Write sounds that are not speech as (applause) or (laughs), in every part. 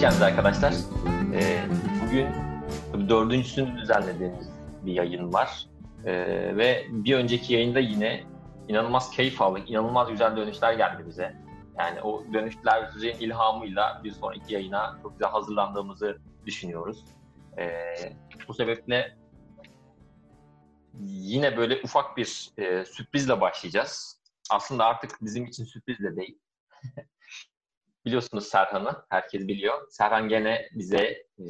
geldiniz arkadaşlar. Ee, bugün dördüncüsünü düzenlediğimiz bir yayın var. Ee, ve bir önceki yayında yine inanılmaz keyif aldık, inanılmaz güzel dönüşler geldi bize. Yani o dönüşlerin ilhamıyla bir sonraki yayına çok güzel hazırlandığımızı düşünüyoruz. Ee, bu sebeple yine böyle ufak bir e, sürprizle başlayacağız. Aslında artık bizim için sürpriz de değil. (laughs) Biliyorsunuz Serhan'ı, herkes biliyor. Serhan gene bize e,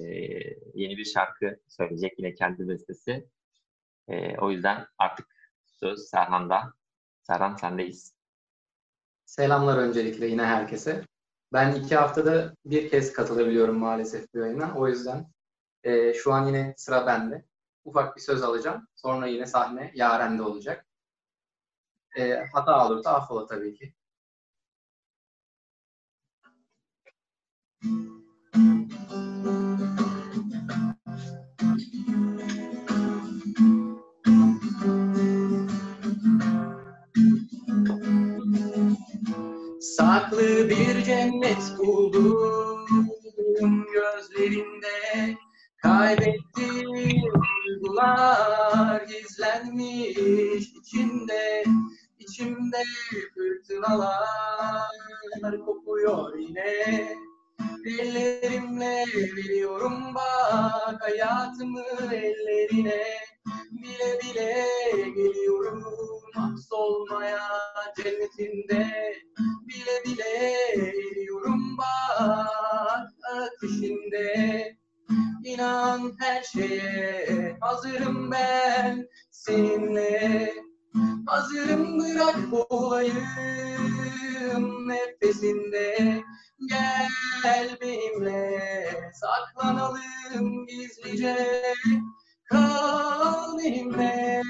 yeni bir şarkı söyleyecek, yine kendi bestesi. E, o yüzden artık söz Serhan'da. Serhan sendeyiz. Selamlar öncelikle yine herkese. Ben iki haftada bir kez katılabiliyorum maalesef bu yayına. O yüzden e, şu an yine sıra bende. Ufak bir söz alacağım. Sonra yine sahne Yaren'de olacak. E, hata olursa affola tabii ki. Saklı bir cennet buldum gözlerinde. Kaybettiğim duygular gizlenmiş içinde. İçimde fırtınalar kopuyor yine Ellerimle veriyorum bak hayatımı ellerine. Bile bile geliyorum solmaya cennetinde. Bile bile geliyorum bak ateşinde. İnan her şeye hazırım ben seninle Hazırım bırak olayım nefesinde. Gel benimle saklanalım gizlice. Kal benimle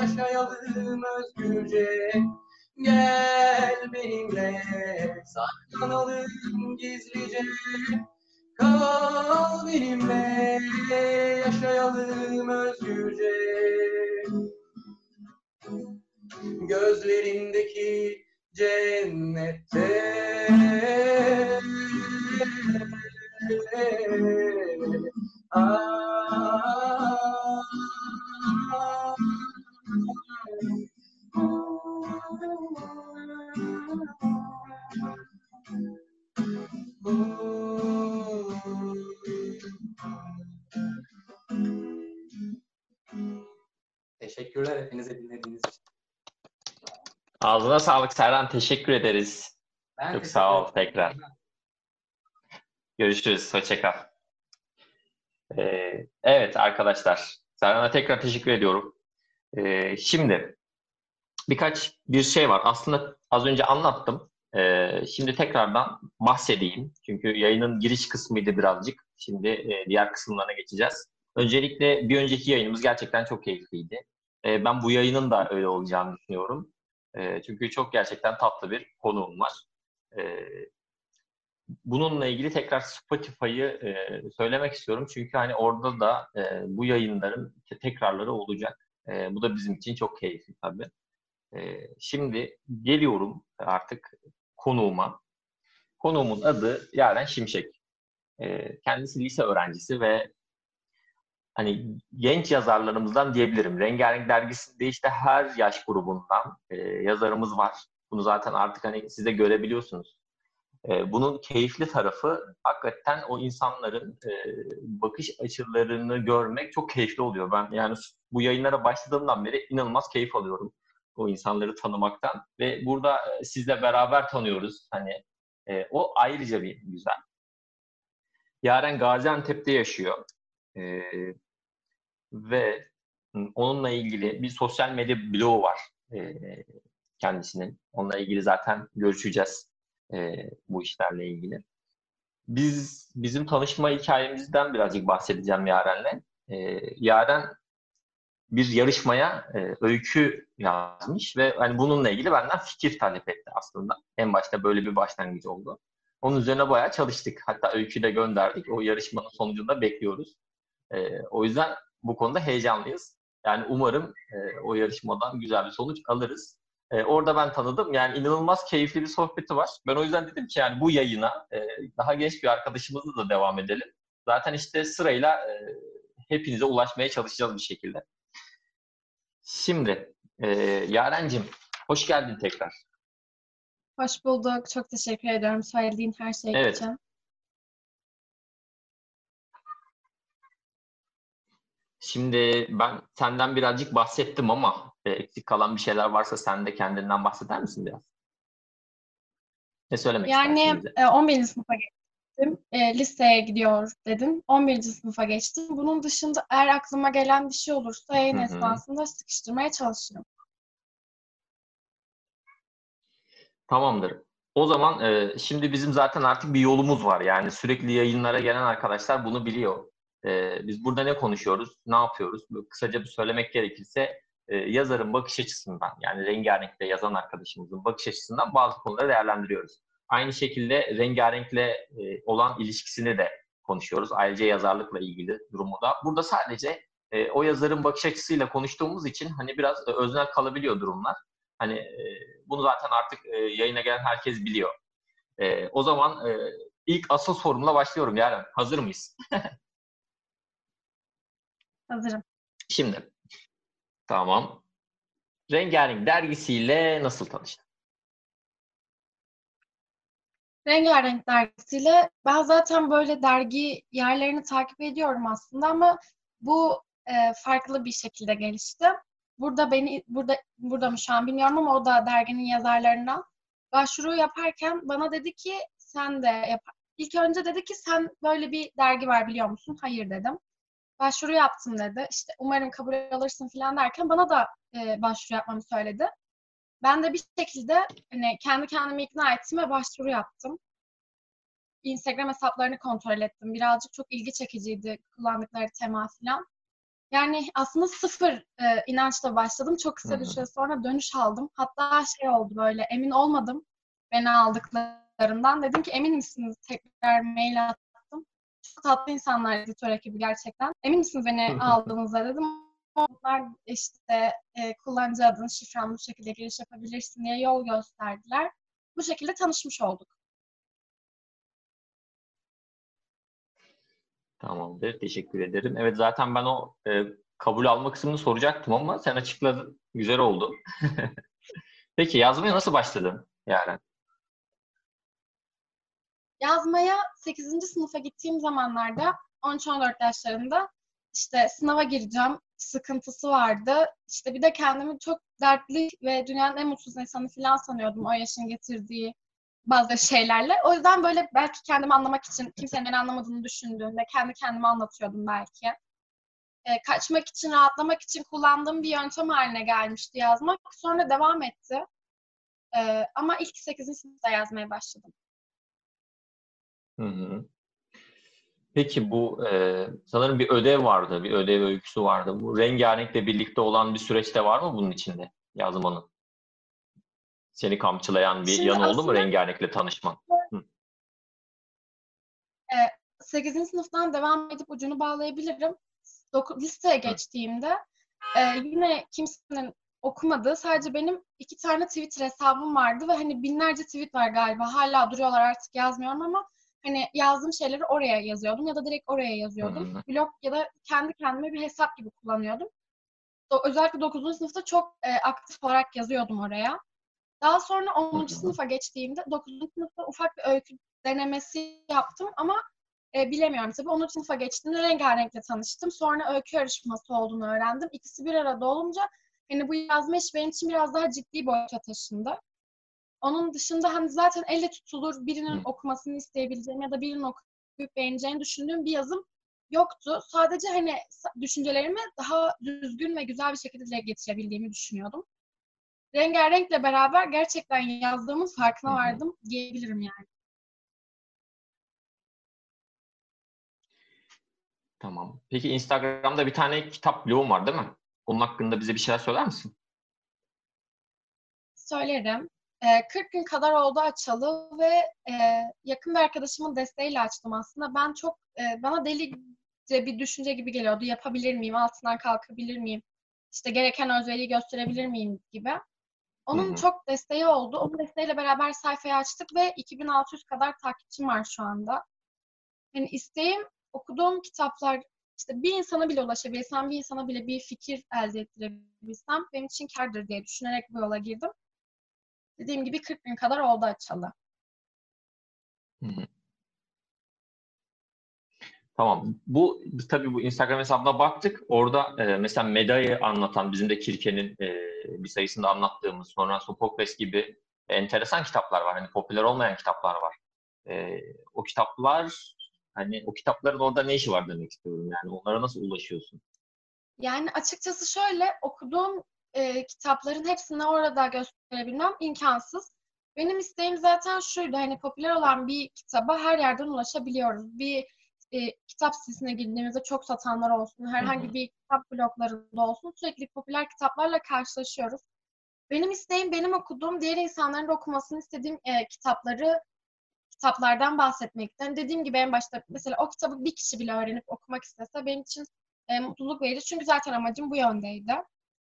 yaşayalım özgürce. Gel benimle saklanalım gizlice. Kal benimle yaşayalım özgürce Gözlerindeki cennette Teşekkürler sağlık Serhan. Teşekkür ederiz. Ben Çok sağ ol tekrar. Görüşürüz. Hoşçakal. Ee, evet arkadaşlar. Serhan'a tekrar teşekkür ediyorum. Ee, şimdi birkaç bir şey var. Aslında az önce anlattım. Ee, şimdi tekrardan bahsedeyim. Çünkü yayının giriş kısmıydı birazcık. Şimdi e, diğer kısımlarına geçeceğiz. Öncelikle bir önceki yayınımız gerçekten çok keyifliydi. Ee, ben bu yayının da öyle olacağını düşünüyorum. Ee, çünkü çok gerçekten tatlı bir konuğum var. Ee, bununla ilgili tekrar Spotify'ı e, söylemek istiyorum. Çünkü hani orada da e, bu yayınların te- tekrarları olacak. E, bu da bizim için çok keyifli tabii. Şimdi geliyorum artık konuğuma. Konuğumun adı Yaren Şimşek. Kendisi lise öğrencisi ve hani genç yazarlarımızdan diyebilirim. Rengarenk dergisinde işte her yaş grubundan e, yazarımız var. Bunu zaten artık hani siz de görebiliyorsunuz. E, bunun keyifli tarafı hakikaten o insanların e, bakış açılarını görmek çok keyifli oluyor. Ben yani bu yayınlara başladığımdan beri inanılmaz keyif alıyorum o insanları tanımaktan ve burada e, sizle beraber tanıyoruz. Hani e, o ayrıca bir güzel. Yaren Gaziantep'te yaşıyor. E, ve onunla ilgili bir sosyal medya bloğu var e, kendisinin. Onunla ilgili zaten görüşeceğiz e, bu işlerle ilgili. Biz bizim tanışma hikayemizden birazcık bahsedeceğim Yaren'le. E, Yaren bir yarışmaya e, öykü yazmış ve hani bununla ilgili benden fikir talep etti aslında. En başta böyle bir başlangıç oldu. Onun üzerine bayağı çalıştık. Hatta öyküyü de gönderdik. O yarışmanın sonucunda bekliyoruz. E, o yüzden bu konuda heyecanlıyız. Yani umarım e, o yarışmadan güzel bir sonuç alırız. E, orada ben tanıdım. Yani inanılmaz keyifli bir sohbeti var. Ben o yüzden dedim ki yani bu yayına e, daha genç bir arkadaşımızla da devam edelim. Zaten işte sırayla e, hepinize ulaşmaya çalışacağız bir şekilde. Şimdi e, Yaren'cim hoş geldin tekrar. Hoş bulduk. Çok teşekkür ediyorum söylediğin her şey Evet. için. Şimdi ben senden birazcık bahsettim ama e, eksik kalan bir şeyler varsa sen de kendinden bahseder misin biraz? Ne söylemek Yani istersin e, 11. sınıfa geçtim. E, liseye gidiyor dedim. 11. sınıfa geçtim. Bunun dışında eğer aklıma gelen bir şey olursa yayın esnasında sıkıştırmaya çalışırım. Tamamdır. O zaman e, şimdi bizim zaten artık bir yolumuz var. Yani sürekli yayınlara gelen arkadaşlar bunu biliyor. E, biz burada ne konuşuyoruz, ne yapıyoruz? Kısaca bir söylemek gerekirse e, yazarın bakış açısından yani rengarenkle yazan arkadaşımızın bakış açısından bazı konuları değerlendiriyoruz. Aynı şekilde rengarenkle e, olan ilişkisini de konuşuyoruz. Ayrıca yazarlıkla ilgili durumu da. Burada sadece e, o yazarın bakış açısıyla konuştuğumuz için hani biraz öznel kalabiliyor durumlar. Hani e, bunu zaten artık yayına gelen herkes biliyor. O zaman ilk asıl sorumla başlıyorum Yaren. Hazır mıyız? (laughs) Hazırım. Şimdi. Tamam. Rengarenk dergisiyle nasıl tanıştın? Rengarenk dergisiyle ben zaten böyle dergi yerlerini takip ediyorum aslında ama bu e, farklı bir şekilde gelişti. Burada beni burada burada mı şu an bilmiyorum ama o da derginin yazarlarından başvuru yaparken bana dedi ki sen de yap. İlk önce dedi ki sen böyle bir dergi var biliyor musun? Hayır dedim. Başvuru yaptım dedi. İşte umarım kabul alırsın falan derken bana da e, başvuru yapmamı söyledi. Ben de bir şekilde hani kendi kendimi ikna ettim ve başvuru yaptım. Instagram hesaplarını kontrol ettim. Birazcık çok ilgi çekiciydi kullandıkları tema falan. Yani aslında sıfır e, inançla başladım. Çok kısa bir süre sonra dönüş aldım. Hatta şey oldu böyle emin olmadım beni aldıklarından. Dedim ki emin misiniz? Tekrar mail attım. Tatlı insanlar editör ekibi gerçekten. Emin misiniz beni aldığınızda dedim. Onlar işte e, kullanıcı adını şifren bu şekilde giriş yapabilirsin diye yol gösterdiler. Bu şekilde tanışmış olduk. Tamamdır. Teşekkür ederim. Evet zaten ben o e, kabul alma kısmını soracaktım ama sen açıkladın. Güzel oldu. (laughs) Peki yazmaya nasıl başladın Yaren? Yazmaya 8. sınıfa gittiğim zamanlarda 13-14 yaşlarında işte sınava gireceğim sıkıntısı vardı. İşte bir de kendimi çok dertli ve dünyanın en mutsuz insanı falan sanıyordum o yaşın getirdiği bazı şeylerle. O yüzden böyle belki kendimi anlamak için kimsenin beni anlamadığını düşündüğümde kendi kendime anlatıyordum belki. Ee, kaçmak için, rahatlamak için kullandığım bir yöntem haline gelmişti yazmak. Sonra devam etti. Ee, ama ilk 8. sınıfta yazmaya başladım. Hı hı. Peki bu e, sanırım bir ödev vardı, bir ödev öyküsü vardı. Bu rengarenkle birlikte olan bir süreçte var mı bunun içinde yazmanın? Seni kamçılayan bir Şimdi yanı oldu mu rengarenkle tanışman? 8. sınıftan devam edip ucunu bağlayabilirim. Doku- listeye geçtiğimde e, yine kimsenin okumadığı sadece benim iki tane Twitter hesabım vardı ve hani binlerce tweet var galiba. Hala duruyorlar artık yazmıyorum ama hani yazdığım şeyleri oraya yazıyordum ya da direkt oraya yazıyordum. Hı. Blog ya da kendi kendime bir hesap gibi kullanıyordum. Do- özellikle 9. sınıfta çok e, aktif olarak yazıyordum oraya. Daha sonra 10. Hı hı. sınıfa geçtiğimde 9. sınıfta ufak bir öykü denemesi yaptım ama e, bilemiyorum tabii. 10. sınıfa geçtiğimde rengarenkle tanıştım. Sonra öykü yarışması olduğunu öğrendim. İkisi bir arada olunca hani bu yazma işi benim için biraz daha ciddi boyuta taşındı. Onun dışında hani zaten elle tutulur birinin okumasını isteyebileceğim ya da birinin okuyup beğeneceğini düşündüğüm bir yazım yoktu. Sadece hani düşüncelerimi daha düzgün ve güzel bir şekilde dile getirebildiğimi düşünüyordum. Rengarenkle beraber gerçekten yazdığımın farkına Hı hı. vardım diyebilirim yani. Tamam. Peki Instagram'da bir tane kitap bloğun var değil mi? Onun hakkında bize bir şeyler söyler misin? Söylerim. Ee, 40 gün kadar oldu açalı ve e, yakın bir arkadaşımın desteğiyle açtım aslında. Ben çok, e, bana delice bir düşünce gibi geliyordu. Yapabilir miyim? Altından kalkabilir miyim? İşte gereken özveriyi gösterebilir miyim gibi. Onun Hı hı. çok desteği oldu. Onun desteğiyle beraber sayfayı açtık ve 2600 kadar takipçim var şu anda. Yani isteğim okuduğum kitaplar işte bir insana bile ulaşabilsem, bir insana bile bir fikir elde ettirebilsem benim için kârdır diye düşünerek bu yola girdim. Dediğim gibi 40 bin kadar oldu açalı. Hı hı. Tamam. Bu tabii bu Instagram hesabına baktık. Orada e, mesela Meda'yı anlatan bizim de Kirke'nin e, bir sayısında anlattığımız sonra Sophocles gibi enteresan kitaplar var. Hani popüler olmayan kitaplar var. E, o kitaplar hani o kitapların orada ne işi var demek istiyorum. Yani onlara nasıl ulaşıyorsun? Yani açıkçası şöyle okuduğum e, kitapların hepsini orada gösterebilmem imkansız. Benim isteğim zaten şuydu hani popüler olan bir kitaba her yerden ulaşabiliyoruz. Bir e, kitap sitesine girdiğimizde çok satanlar olsun, herhangi bir kitap bloglarında olsun sürekli popüler kitaplarla karşılaşıyoruz. Benim isteğim benim okuduğum, diğer insanların da okumasını istediğim e, kitapları kitaplardan bahsetmekten. Dediğim gibi en başta mesela o kitabı bir kişi bile öğrenip okumak istese benim için e, mutluluk verici. Çünkü zaten amacım bu yöndeydi.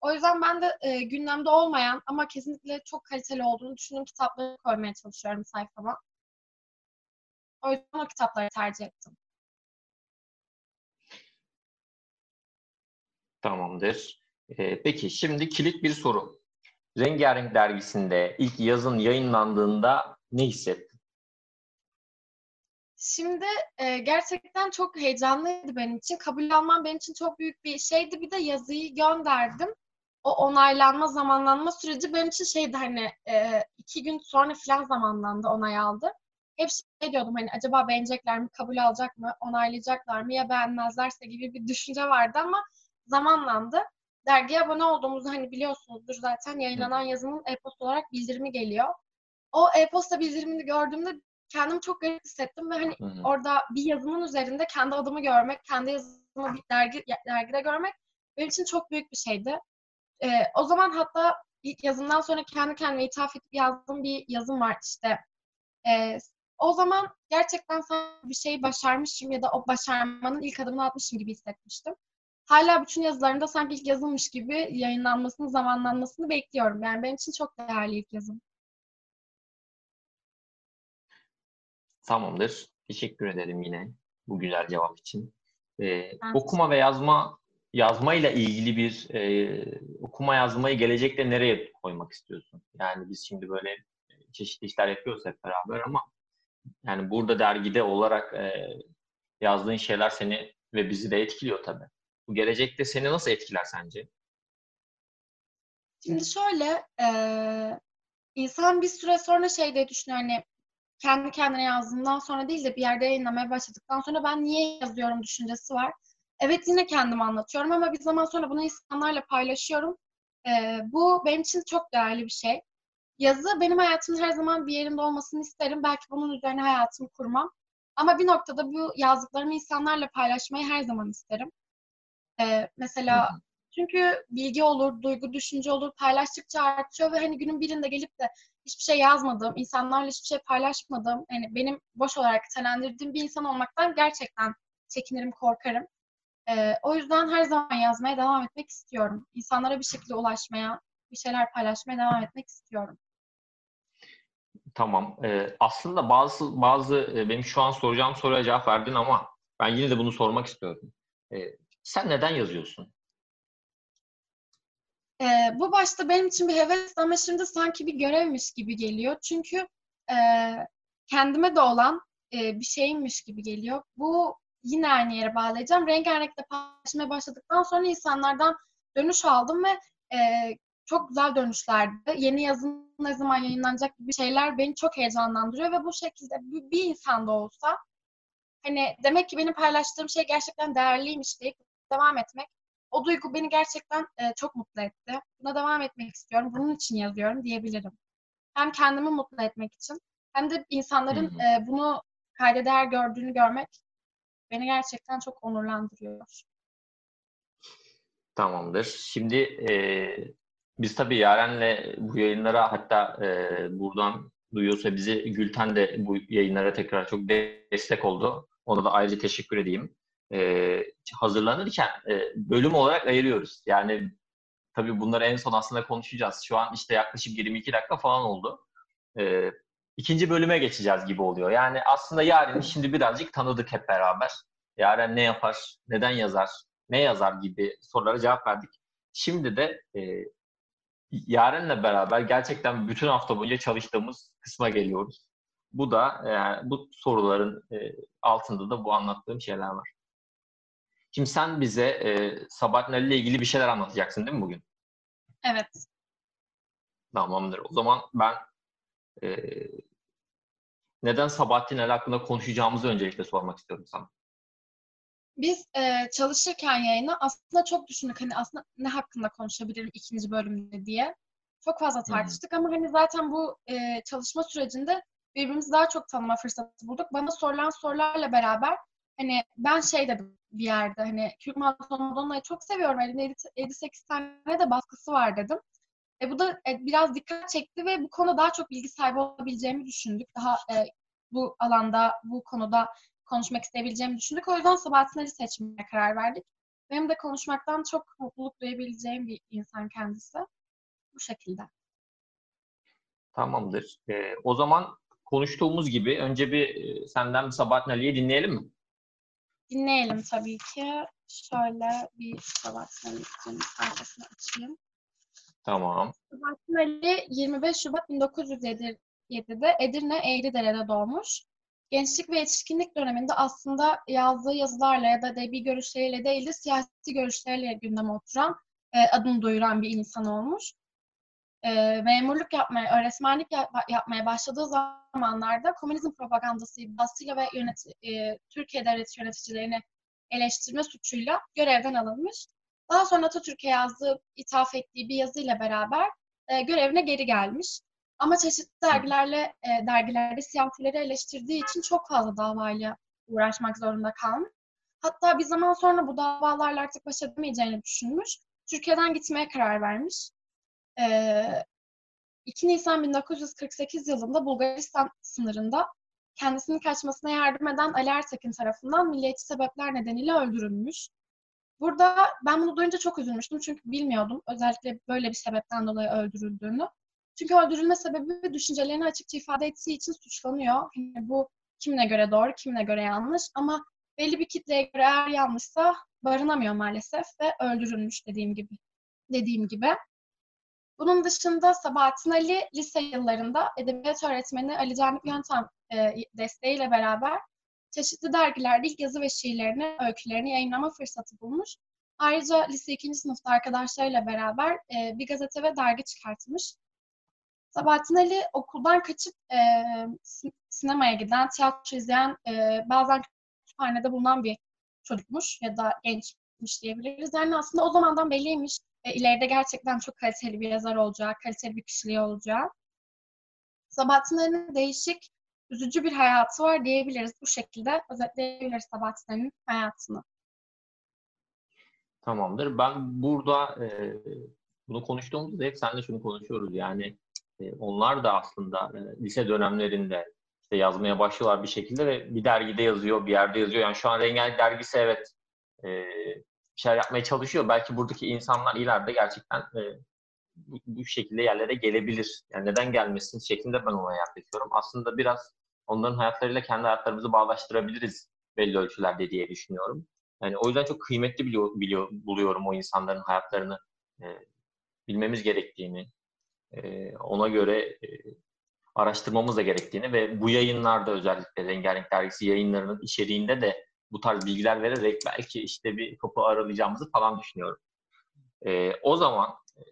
O yüzden ben de e, gündemde olmayan ama kesinlikle çok kaliteli olduğunu düşündüğüm kitapları koymaya çalışıyorum sayfama. O yüzden o kitapları tercih ettim. Tamamdır. E, peki şimdi kilit bir soru. Rengarenk dergisinde ilk yazın yayınlandığında ne hissettin? Şimdi e, gerçekten çok heyecanlıydı benim için. Kabul almam benim için çok büyük bir şeydi. Bir de yazıyı gönderdim. O onaylanma, zamanlanma süreci benim için şeydi hani e, iki gün sonra falan zamanlandı, onay aldı. Hep şey diyordum hani acaba beğenecekler mi, kabul alacak mı, onaylayacaklar mı ya beğenmezlerse gibi bir düşünce vardı ama zamanlandı. Dergiye abone olduğumuzu hani biliyorsunuzdur zaten yayınlanan yazının e-posta olarak bildirimi geliyor. O e-posta bildirimini gördüğümde kendimi çok garip hissettim ve hani Hı hı. orada bir yazımın üzerinde kendi adımı görmek, kendi yazımı bir dergi, dergide görmek benim için çok büyük bir şeydi. Ee, o zaman hatta ilk yazımdan sonra kendi kendime ithaf edip yazdığım bir yazım var işte. Ee, o zaman gerçekten sanki bir şey başarmışım ya da o başarmanın ilk adımını atmışım gibi hissetmiştim. Hala bütün yazılarımda sanki ilk yazılmış gibi yayınlanmasını, zamanlanmasını bekliyorum. Yani benim için çok değerli ilk yazım. Tamamdır. Teşekkür ederim yine bu güzel cevap için. Ee, Ben okuma ve yazma yazmayla ilgili bir e, okuma yazmayı gelecekte nereye koymak istiyorsun? Yani biz şimdi böyle e, çeşitli işler yapıyoruz hep beraber ama yani burada dergide olarak e, yazdığın şeyler seni ve bizi de etkiliyor tabii. Bu gelecekte seni nasıl etkiler sence? Şimdi şöyle, eee, insan bir süre sonra şey diye düşünüyor hani kendi kendine yazdığımdan sonra değil de bir yerde yayınlamaya başladıktan sonra ben niye yazıyorum düşüncesi var. Evet yine kendimi anlatıyorum ama bir zaman sonra bunu insanlarla paylaşıyorum. Eee, bu benim için çok değerli bir şey. Yazı benim hayatımın her zaman bir yerinde olmasını isterim. Belki bunun üzerine hayatımı kurmam. Ama bir noktada bu yazdıklarımı insanlarla paylaşmayı her zaman isterim. Eee, mesela çünkü bilgi olur, duygu, düşünce olur, paylaştıkça artıyor ve hani günün birinde gelip de hiçbir şey yazmadığım, insanlarla hiçbir şey paylaşmadığım, hani benim boş olarak nitelendirdiğim bir insan olmaktan gerçekten çekinirim, korkarım. Ee, o yüzden her zaman yazmaya devam etmek istiyorum. İnsanlara bir şekilde ulaşmaya, bir şeyler paylaşmaya devam etmek istiyorum. Tamam. Ee, aslında bazı bazı e, benim şu an soracağım soruya cevap verdin ama ben yine de bunu sormak istiyorum. Ee, sen neden yazıyorsun? Ee, bu başta benim için bir heves ama şimdi sanki bir görevmiş gibi geliyor. Çünkü e, kendime de olan e, bir şeymiş gibi geliyor. Bu yine aynı yere bağlayacağım. Rengarenk'te paylaşmaya başladıktan sonra insanlardan dönüş aldım ve e, çok güzel dönüşlerdi. Yeni yazın ne zaman yayınlanacak gibi şeyler beni çok heyecanlandırıyor ve bu şekilde bir, insan da olsa hani demek ki benim paylaştığım şey gerçekten değerliymiş deyip devam etmek o duygu beni gerçekten e, çok mutlu etti. Buna devam etmek istiyorum. Bunun için yazıyorum diyebilirim. Hem kendimi mutlu etmek için hem de insanların Hı hı. e, bunu kayda değer gördüğünü görmek beni gerçekten çok onurlandırıyor. Tamamdır. Şimdi e, biz tabii Yaren'le bu yayınlara hatta e, buradan duyuyorsa bizi Gülten de bu yayınlara tekrar çok destek oldu. Ona da ayrıca teşekkür edeyim. E, hazırlanırken e, bölüm olarak ayırıyoruz. Yani tabii bunları en son aslında konuşacağız. Şu an işte yaklaşık 22 dakika falan oldu. E, ikinci bölüme geçeceğiz gibi oluyor. Yani aslında Yaren'i şimdi birazcık tanıdık hep beraber. Yaren ne yapar, neden yazar, ne yazar gibi sorulara cevap verdik. Şimdi de e, Yaren'le beraber gerçekten bütün hafta boyunca çalıştığımız kısma geliyoruz. Bu da yani bu soruların e, altında da bu anlattığım şeyler var. Şimdi sen bize e, Sabahattin Ali ile ilgili bir şeyler anlatacaksın değil mi bugün? Evet. Tamamdır. O zaman ben e, neden Sabahattin Ali hakkında konuşacağımızı öncelikle sormak istiyorum sana. Biz e, çalışırken yayına aslında çok düşündük hani aslında ne hakkında konuşabilirim ikinci bölümde diye. Çok fazla tartıştık ama hani zaten bu e, çalışma sürecinde birbirimizi daha çok tanıma fırsatı bulduk. Bana sorulan sorularla beraber hani ben şey dedim bir yerde hani Maraton Madonna'yı çok seviyorum. Elinde 7-8 tane de baskısı var dedim. E, bu da e, biraz dikkat çekti ve bu konuda daha çok bilgi sahibi olabileceğimi düşündük. Daha e, bu alanda, bu konuda konuşmak isteyebileceğimi düşündük. O yüzden Sabahattin Ali seçmeye karar verdik. Benim de konuşmaktan çok mutluluk duyabileceğim bir insan kendisi. Bu şekilde. Tamamdır. Ee, o zaman konuştuğumuz gibi önce bir e, senden bir Sabahattin Ali'yi dinleyelim mi? Dinleyelim tabii ki. Şöyle bir Sabahattin Ali'nin sayfasını açayım. Tamam. Sabahattin Ali 25 Şubat 1907'de Edirne Eğridere'de doğmuş. Gençlik ve yetişkinlik döneminde aslında yazdığı yazılarla ya da edebi görüşleriyle değil de siyasi görüşleriyle gündeme oturan, e, adını duyuran bir insan olmuş. E, memurluk yapmaya, öğretmenlik yap- yapmaya başladığı zamanlarda komünizm propagandası iddiasıyla ve yönet e, Türkiye devlet yöneticilerini eleştirme suçuyla görevden alınmış. Daha sonra Atatürk'e yazdığı, ithaf ettiği bir yazıyla beraber e, görevine geri gelmiş. Ama çeşitli dergilerle e, dergilerde siyasileri eleştirdiği için çok fazla davayla uğraşmak zorunda kalmış. Hatta bir zaman sonra bu davalarla artık baş edemeyeceğini düşünmüş. Türkiye'den gitmeye karar vermiş. E, 2 Nisan 1948 yılında Bulgaristan sınırında kendisinin kaçmasına yardım eden Ali Ertekin tarafından milliyetçi sebepler nedeniyle öldürülmüş. Burada ben bunu duyunca çok üzülmüştüm çünkü bilmiyordum özellikle böyle bir sebepten dolayı öldürüldüğünü. Çünkü öldürülme sebebi düşüncelerini açıkça ifade ettiği için suçlanıyor. Yani bu kimine göre doğru, kimine göre yanlış ama belli bir kitleye göre eğer yanlışsa barınamıyor maalesef ve öldürülmüş dediğim gibi. Dediğim gibi. Bunun dışında Sabahattin Ali lise yıllarında edebiyat öğretmeni Ali Canip Yöntem e, desteğiyle beraber çeşitli dergilerde ilk yazı ve şiirlerini, öykülerini yayınlama fırsatı bulmuş. Ayrıca lise 2. sınıfta arkadaşlarıyla beraber e, bir gazete ve dergi çıkartmış. Sabahattin Ali okuldan kaçıp e, sinemaya giden, tiyatro izleyen, e, bazen kütüphanede bulunan bir çocukmuş ya da gençmiş diyebiliriz. Yani aslında o zamandan belliymiş. E, ileride gerçekten çok kaliteli bir yazar olacağı, kaliteli bir kişiliği olacağı. Sabahattin Ali'nin değişik, üzücü bir hayatı var diyebiliriz. Bu şekilde özetleyebiliriz Sabahattin Ali'nin hayatını. Tamamdır. Ben burada e, bunu konuştuğumuzda hep seninle şunu konuşuyoruz. Yani e, onlar da aslında e, lise dönemlerinde işte yazmaya başlıyorlar bir şekilde ve bir dergide yazıyor, bir yerde yazıyor. Yani şu an Rengarenk dergisi evet e, bir şeyler yapmaya çalışıyor. Belki buradaki insanlar ileride gerçekten e, bu, bu şekilde yerlere gelebilir. Yani neden gelmesin şeklinde ben ona yaklaşıyorum. Aslında biraz onların hayatlarıyla kendi hayatlarımızı bağlaştırabiliriz belli ölçülerde diye düşünüyorum. Yani o yüzden çok kıymetli biliyor, biliyor, buluyorum o insanların hayatlarını e, bilmemiz gerektiğini, e, ona göre e, araştırmamız da gerektiğini ve bu yayınlarda özellikle Rengarenk Dergisi yayınlarının içeriğinde de bu tarz bilgiler vererek belki işte bir kapı aralayacağımızı falan düşünüyorum. E, o zaman e,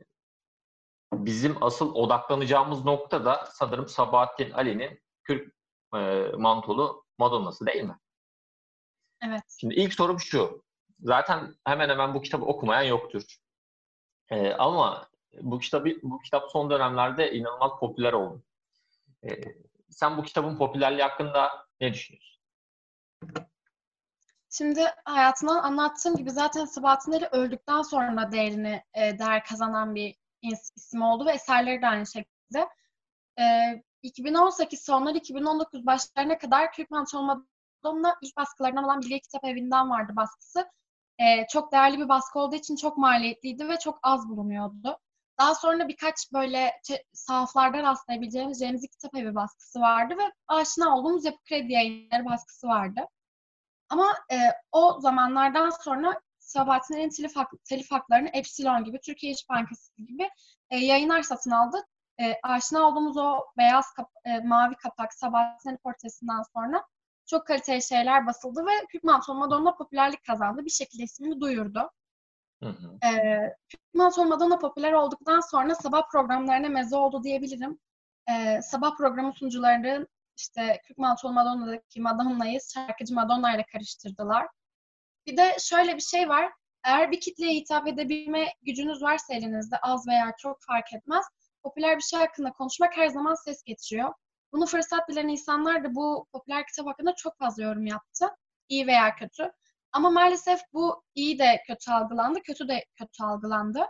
bizim asıl odaklanacağımız nokta da sanırım Sabahattin Ali'nin Kürk e, mantolu Madonna'sı değil mi? Evet. Şimdi ilk sorum şu. Zaten hemen hemen bu kitabı okumayan yoktur. E, ama bu kitabı bu kitap son dönemlerde inanılmaz popüler oldu. E, sen bu kitabın popülerliği hakkında ne düşünüyorsun? Şimdi hayatından anlattığım gibi zaten Sabahattin Ali öldükten sonra değerini e, değer kazanan bir isim oldu ve eserleri de aynı şekilde. E, 2018 sonları 2019 başlarına kadar Türk Pantolon Madonna ilk baskılarından olan Bilge Kitap Evi'nden vardı baskısı. e, çok değerli bir baskı olduğu için çok maliyetliydi ve çok az bulunuyordu. Daha sonra birkaç böyle sahaflarda rastlayabileceğimiz Remzi Kitap Evi baskısı vardı ve aşina olduğumuz Yapı Kredi Yayınları baskısı vardı. Ama e, o zamanlardan sonra Sabahattin Ali'nin telif, hak, telif haklarını Epsilon gibi, Türkiye İş Bankası gibi e, yayınlar satın aldı. E, aşina olduğumuz o beyaz, kap, e, mavi kapak Sabahattin Ali portresinden sonra çok kaliteli şeyler basıldı ve Hükman Madonna popülerlik kazandı. Bir şekilde ismini duyurdu. Hı hı. Hükman Madonna popüler olduktan sonra sabah programlarına meze oldu diyebilirim. Ee, sabah programı sunucularının işte Hükman Madonna'daki Madonna'yı şarkıcı Madonna ile karıştırdılar. Bir de şöyle bir şey var. Eğer bir kitleye hitap edebilme gücünüz varsa elinizde az veya çok fark etmez. Popüler bir şey hakkında konuşmak her zaman ses getiriyor. Bunu fırsat bilen insanlar da bu popüler kitap hakkında çok fazla yorum yaptı. İyi veya kötü. Ama maalesef bu iyi de kötü algılandı, kötü de kötü algılandı.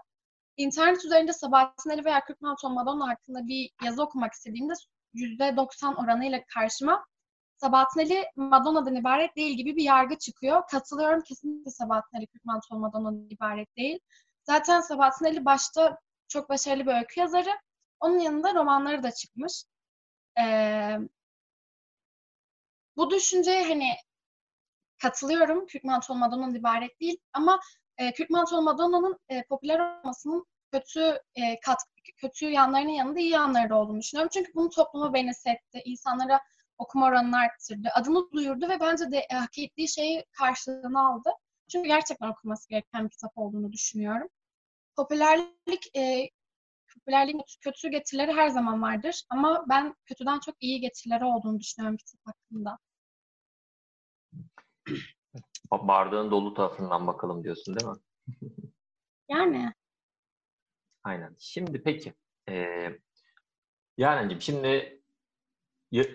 İnternet üzerinde Sabahattin Ali veya Kürkman Madonna hakkında bir yazı okumak istediğimde %90 oranıyla karşıma Sabahattin Madonna'dan ibaret değil gibi bir yargı çıkıyor. Katılıyorum kesinlikle Sabahattin Ali Kürkman Madonna'dan ibaret değil. Zaten Sabahattin başta çok başarılı bir öykü yazarı. Onun yanında romanları da çıkmış. Ee, bu düşünceye hani katılıyorum. Kürk Mantolu Madonna'nın ibaret değil ama e, Mantolu Madonna'nın e, popüler olmasının kötü e, kat, kötü yanlarının yanında iyi yanları da olduğunu düşünüyorum. Çünkü bunu topluma benimsetti. insanlara okuma oranını arttırdı. Adını duyurdu ve bence de e, hak ettiği şeyi karşılığını aldı. Çünkü gerçekten okunması gereken bir kitap olduğunu düşünüyorum. Popülerlik e, popülerliğin kötü getirileri her zaman vardır. Ama ben kötüden çok iyi getirileri olduğunu düşünüyorum kitap hakkında. Bardağın dolu tarafından bakalım diyorsun değil mi? yani. Aynen. Şimdi peki. Ee, Yaren'cim şimdi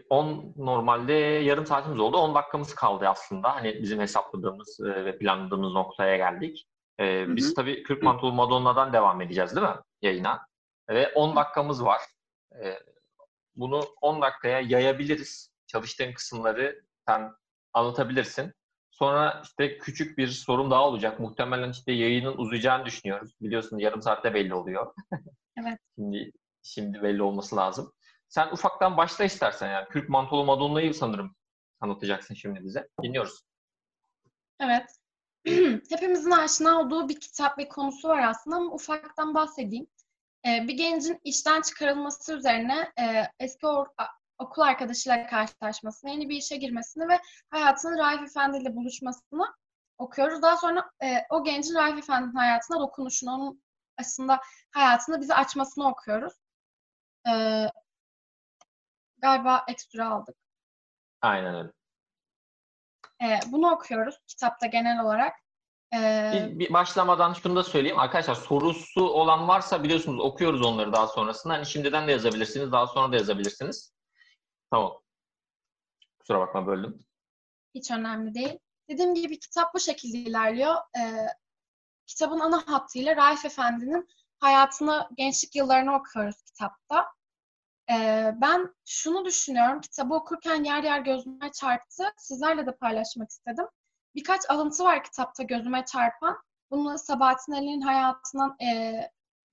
10 normalde yarım saatimiz oldu. 10 dakikamız kaldı aslında. Hani bizim hesapladığımız e, ve planladığımız noktaya geldik. Ee, hı hı. Biz tabii 40 Mantolu Madonna'dan devam edeceğiz değil mi yayına? Ve 10 dakikamız var. Ee, bunu 10 dakikaya yayabiliriz. Çalıştığın kısımları sen anlatabilirsin. Sonra işte küçük bir sorum daha olacak. Muhtemelen işte yayının uzayacağını düşünüyoruz. Biliyorsunuz yarım saatte belli oluyor. Evet. (laughs) şimdi şimdi belli olması lazım. Sen ufaktan başla istersen yani. Kürk Mantolu Madonna'yı sanırım anlatacaksın şimdi bize. Dinliyoruz. Evet. (clears throat) Hepimizin aşina olduğu bir kitap ve konusu var aslında ama ufaktan bahsedeyim. Ee, bir gencin işten çıkarılması üzerine e, eski okul arkadaşıyla karşılaşmasını, yeni bir işe girmesini ve hayatının Raif Efendi ile buluşmasını okuyoruz. Daha sonra e, o gencin Raif Efendi'nin hayatına dokunuşunu, onun aslında hayatını bize açmasını okuyoruz. E, galiba ekstra aldık. Aynen öyle. E, bunu okuyoruz kitapta genel olarak. Ee, bir, bir başlamadan şunu da söyleyeyim. Arkadaşlar sorusu olan varsa biliyorsunuz okuyoruz onları daha sonrasında. Hani şimdiden de yazabilirsiniz, daha sonra da yazabilirsiniz. Tamam. Kusura bakma böldüm. Hiç önemli değil. Dediğim gibi kitap bu şekilde ilerliyor. Ee, kitabın ana hattıyla Raif Efendi'nin hayatını, gençlik yıllarını okuyoruz kitapta. Ee, ben şunu düşünüyorum, kitabı okurken yer yer gözüme çarptı. Sizlerle de paylaşmak istedim. Birkaç alıntı var kitapta gözüme çarpan. Bunu Sabahattin Ali'nin hayatından e,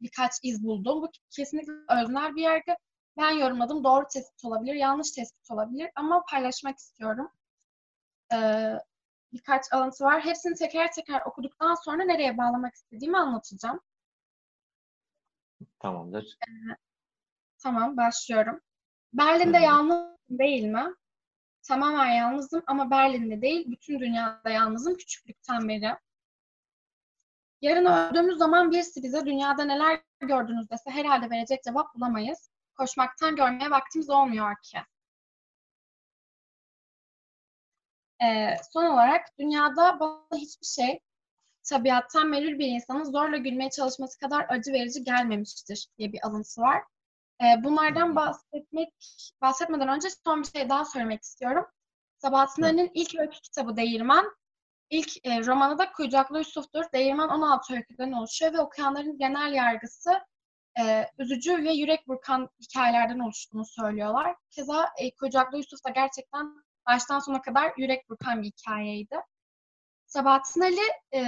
birkaç iz buldum. Bu kesinlikle öznel bir yargı. Ben yorumladım. Doğru tespit olabilir, yanlış tespit olabilir ama paylaşmak istiyorum. Ee, birkaç alıntı var. Hepsini teker teker okuduktan sonra nereye bağlamak istediğimi anlatacağım. Tamamdır. Ee, tamam, başlıyorum. Berlin'de yalnız değil mi? Tamamen yalnızım ama Berlin'de değil, bütün dünyada yalnızım küçüklükten beri. Yarın öldüğümüz zaman birisi bize dünyada neler gördünüz dese herhalde verecek cevap bulamayız koşmaktan görmeye vaktimiz olmuyor ki. Ee, son olarak dünyada bana hiçbir şey tabiattan melül bir insanın zorla gülmeye çalışması kadar acı verici gelmemiştir diye bir alıntısı var. Ee, bunlardan bahsetmek bahsetmeden önce son bir şey daha söylemek istiyorum. Sabahattin Ali'nin ilk öykü kitabı Değirmen. İlk e, romanı da Kuyucaklı Yusuf'tur. Değirmen 16 öyküden oluşuyor ve okuyanların genel yargısı e, üzücü ve yürek burkan hikayelerden oluştuğunu söylüyorlar. Keza e, Kocaklı Yusuf da gerçekten baştan sona kadar yürek burkan bir hikayeydi. Sabahattin Ali e,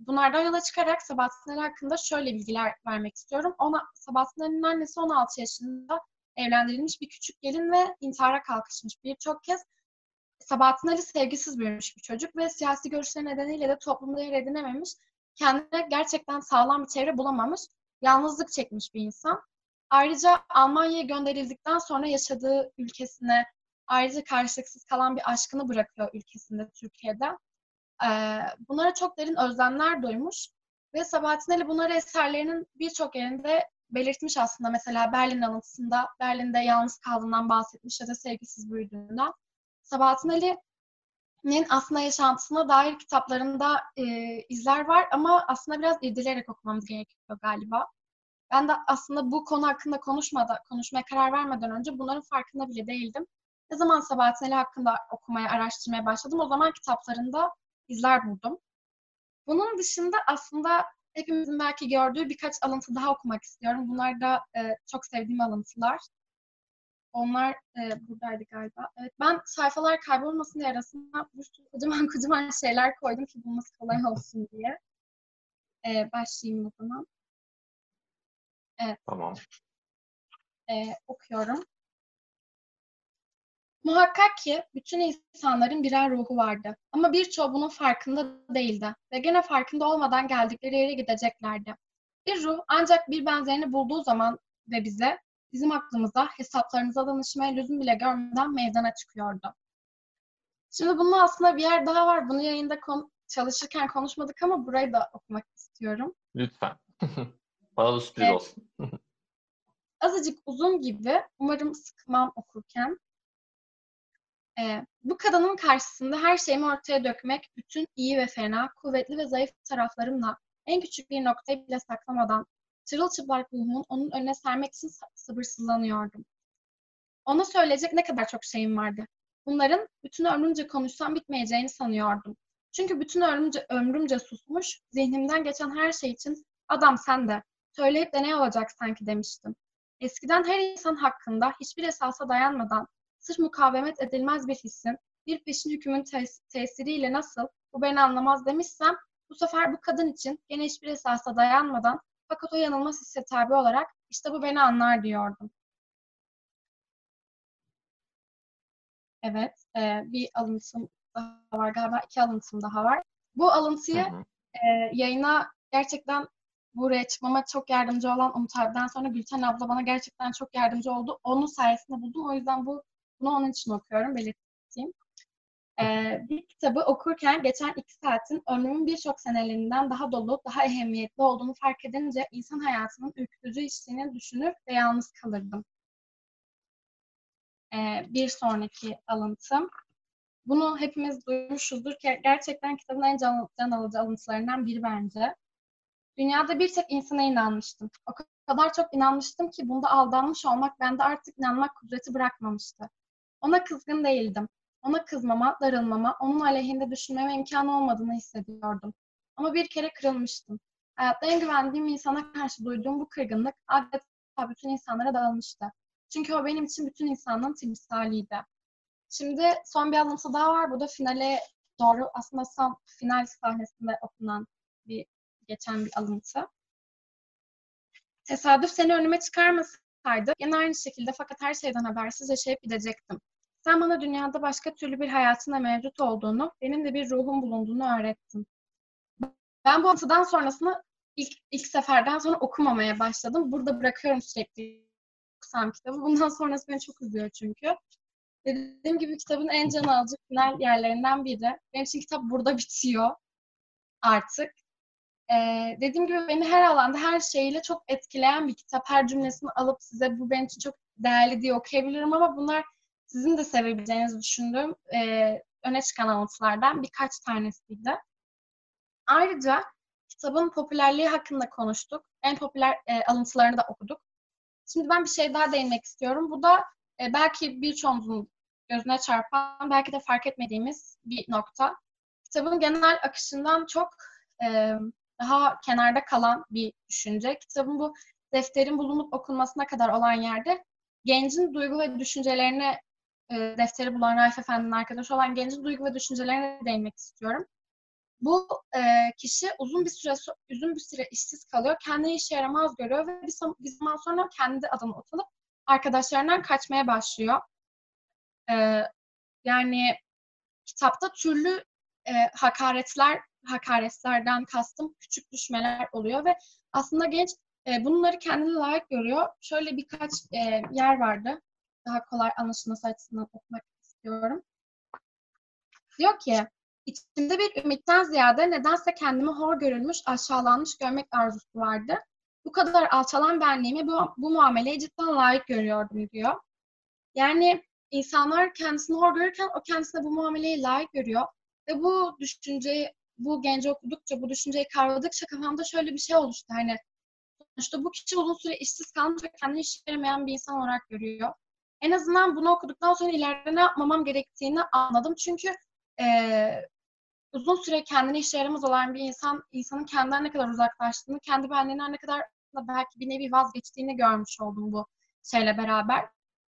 bunlardan yola çıkarak Sabahattin Ali hakkında şöyle bilgiler vermek istiyorum. Ona, Sabahattin Ali'nin annesi 16 yaşında evlendirilmiş bir küçük gelin ve intihara kalkışmış birçok kez. Sabahattin Ali sevgisiz büyümüş bir çocuk ve siyasi görüşleri nedeniyle de toplumda yer edinememiş. Kendine gerçekten sağlam bir çevre bulamamış. Yalnızlık çekmiş bir insan. Ayrıca Almanya'ya gönderildikten sonra yaşadığı ülkesine ayrıca karşılıksız kalan bir aşkını bırakıyor ülkesinde Türkiye'de. Bunlara çok derin özlemler duymuş ve Sabahattin Ali bunları eserlerinin birçok yerinde belirtmiş aslında. Mesela Berlin alıntısında Berlin'de yalnız kaldığından bahsetmiş ya da sevgisiz büyüdüğünden. Sabahattin Ali'nin aslında yaşantısına dair kitaplarında e, izler var ama aslında biraz irdeleyerek okumamız gerekiyor galiba. Ben de aslında bu konu hakkında konuşmada, konuşmaya karar vermeden önce bunların farkında bile değildim. Ne zaman Sabahattin Ali hakkında okumaya, araştırmaya başladım o zaman kitaplarında izler buldum. Bunun dışında aslında hepimizin belki gördüğü birkaç alıntı daha okumak istiyorum. Bunlar da e, çok sevdiğim alıntılar. Onlar e, buradaydı galiba. Evet, ben sayfalar kaybolmasın diye arasına bir sürü kocaman (laughs) kocaman şeyler koydum ki bulması kolay (laughs) olsun diye. E, başlayayım o zaman. Evet. Tamam. E, okuyorum. Muhakkak ki bütün insanların birer ruhu vardı. Ama birçoğu bunun farkında değildi ve gene farkında olmadan geldikleri yere gideceklerdi. Bir ruh ancak bir benzerini bulduğu zaman ve bize, bizim aklımıza, hesaplarımıza danışmaya lüzum bile görmeden meydana çıkıyordu. Şimdi bunun aslında bir yer daha var. Bunu yayında kon- çalışırken konuşmadık ama burayı da okumak istiyorum. Lütfen. Bana da sürpriz Evet. olsun. (laughs) Azıcık uzun gibi, umarım sıkmam okurken. Ee, bu kadının karşısında her şeyimi ortaya dökmek, bütün iyi ve fena, kuvvetli ve zayıf taraflarımla en küçük bir noktayı bile saklamadan çırılçıplak ruhumun onun önüne sermek için sa- sabırsızlanıyordum. Ona söyleyecek ne kadar çok şeyim vardı. Bunların bütün ömrümce konuşsam bitmeyeceğini sanıyordum. Çünkü bütün ömrümce, ömrümce susmuş, zihnimden geçen her şey için adam sen de, söyleyip de ne olacak sanki demiştim. Eskiden her insan hakkında hiçbir esasa dayanmadan sırf mukavemet edilmez bir hissin, bir peşin hükmün tes- tesiriyle nasıl bu beni anlamaz demişsem, bu sefer bu kadın için gene hiçbir esasa dayanmadan fakat o yanılmaz hisse tabi olarak işte bu beni anlar diyordum. Evet, e, bir alıntım daha var galiba, iki alıntım daha var. Bu alıntıyı Hı hı. e, yayına gerçekten buraya çıkmama çok yardımcı olan Umut abiden sonra Gülten abla bana gerçekten çok yardımcı oldu. Onun sayesinde buldum. O yüzden bu bunu onun için okuyorum, belirteyim. Ee, bir kitabı okurken geçen iki saatin ömrümün birçok senelerinden daha dolu, daha ehemmiyetli olduğunu fark edince insan hayatının ürkütücü işliğini düşünür ve yalnız kalırdım. Ee, bir sonraki alıntım. Bunu hepimiz duymuşuzdur ki gerçekten kitabın en can, can alıcı alıntılarından biri bence. Dünyada bir tek insana inanmıştım. O kadar çok inanmıştım ki bunda aldanmış olmak bende artık inanmak kudreti bırakmamıştı. Ona kızgın değildim. Ona kızmama, darılmama, onun aleyhinde düşünmeme imkan olmadığını hissediyordum. Ama bir kere kırılmıştım. Hayatta en güvendiğim insana karşı duyduğum bu kırgınlık adeta bütün insanlara dağılmıştı. Çünkü o benim için bütün insanlığın timsaliydi. Şimdi son bir alıntı daha var. Bu da finale doğru aslında son final sahnesinde okunan bir geçen bir alıntı. Tesadüf seni önüme çıkarmasaydı yine aynı şekilde fakat her şeyden habersiz yaşayıp gidecektim. Sen bana dünyada başka türlü bir hayatın da mevcut olduğunu, benim de bir ruhum bulunduğunu öğrettin. Ben bu alıntıdan sonrasını ilk, ilk seferden sonra okumamaya başladım. Burada bırakıyorum sürekli okusam kitabı. Bundan sonrası beni çok üzüyor çünkü. Dediğim gibi kitabın en can alıcı final yerlerinden biri. Benim için kitap burada bitiyor artık. Ee, dediğim gibi beni her alanda her şeyle çok etkileyen bir kitap. Her cümlesini alıp size bu benim için çok değerli diye okuyabilirim ama bunlar sizin de sevebileceğinizi düşündüğüm e, öne çıkan alıntılardan birkaç tanesiydi. Ayrıca kitabın popülerliği hakkında konuştuk. En popüler e, alıntılarını da okuduk. Şimdi ben bir şey daha değinmek istiyorum. Bu da e, belki birçoğumuzun gözüne çarpan, belki de fark etmediğimiz bir nokta. Kitabın genel akışından çok e, daha kenarda kalan bir düşünce. Kitabın bu defterin bulunup okunmasına kadar olan yerde gencin duygu ve düşüncelerine e, defteri bulan Raif Efendi'nin arkadaşı olan gencin duygu ve düşüncelerine değinmek istiyorum. Bu e, kişi uzun bir süre uzun bir süre işsiz kalıyor. Kendini işe yaramaz görüyor ve bir, bir zaman sonra kendi adını utanıp arkadaşlarından kaçmaya başlıyor. E, yani kitapta türlü e, hakaretler hakaretlerden kastım küçük düşmeler oluyor ve aslında genç e, bunları kendine layık görüyor. Şöyle birkaç e, yer vardı. Daha kolay anlaşılması açısından okumak istiyorum. Diyor ki, içimde bir ümitten ziyade nedense kendimi hor görülmüş, aşağılanmış görmek arzusu vardı. Bu kadar alçalan benliğimi bu, bu muameleye cidden layık görüyordum diyor. Yani insanlar kendisini hor görürken o kendisine bu muameleyi layık görüyor. Ve bu düşünceyi, bu genci okudukça, bu düşünceyi kavradıkça kafamda şöyle bir şey oluştu. Hani sonuçta bu kişi uzun süre işsiz kalmış ve kendini iş vermeyen bir insan olarak görüyor. En azından bunu okuduktan sonra ileride ne yapmamam gerektiğini anladım. Çünkü e, uzun süre kendini işe yaramaz olan bir insan, insanın kendinden ne kadar uzaklaştığını, kendi benliğinden ne kadar belki bir nevi vazgeçtiğini görmüş oldum bu şeyle beraber.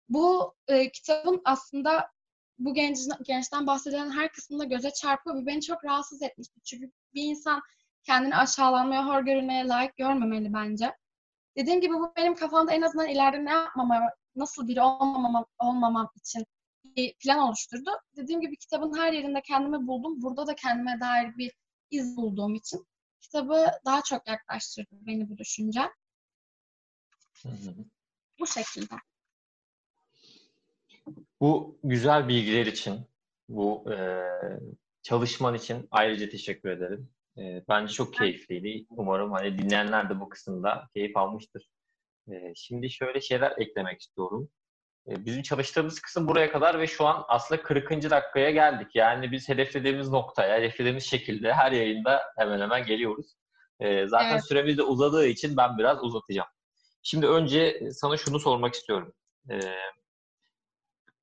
Bu e, kitabın aslında bu genç, gençten bahsedilen her kısmında göze çarpıyor ve beni çok rahatsız etmişti. Çünkü bir insan kendini aşağılanmaya, hor görülmeye layık görmemeli bence. Dediğim gibi bu benim kafamda en azından ileride ne yapmama, nasıl biri olmamam, olmamam için bir plan oluşturdu. Dediğim gibi kitabın her yerinde kendimi buldum. Burada da kendime dair bir iz bulduğum için kitabı daha çok yaklaştırdı beni bu düşünce. Bu şekilde. Bu güzel bilgiler için, bu e, çalışman için ayrıca teşekkür ederim. E, bence çok keyifliydi. Umarım hani dinleyenler de bu kısımda keyif almıştır. E, şimdi şöyle şeyler eklemek istiyorum. E, bizim çalıştığımız kısım buraya kadar ve şu an aslında 40. dakikaya geldik. Yani biz hedeflediğimiz noktaya, hedeflediğimiz şekilde her yayında hemen hemen geliyoruz. E, zaten evet. süremiz de uzadığı için ben biraz uzatacağım. Şimdi önce sana şunu sormak istiyorum. E,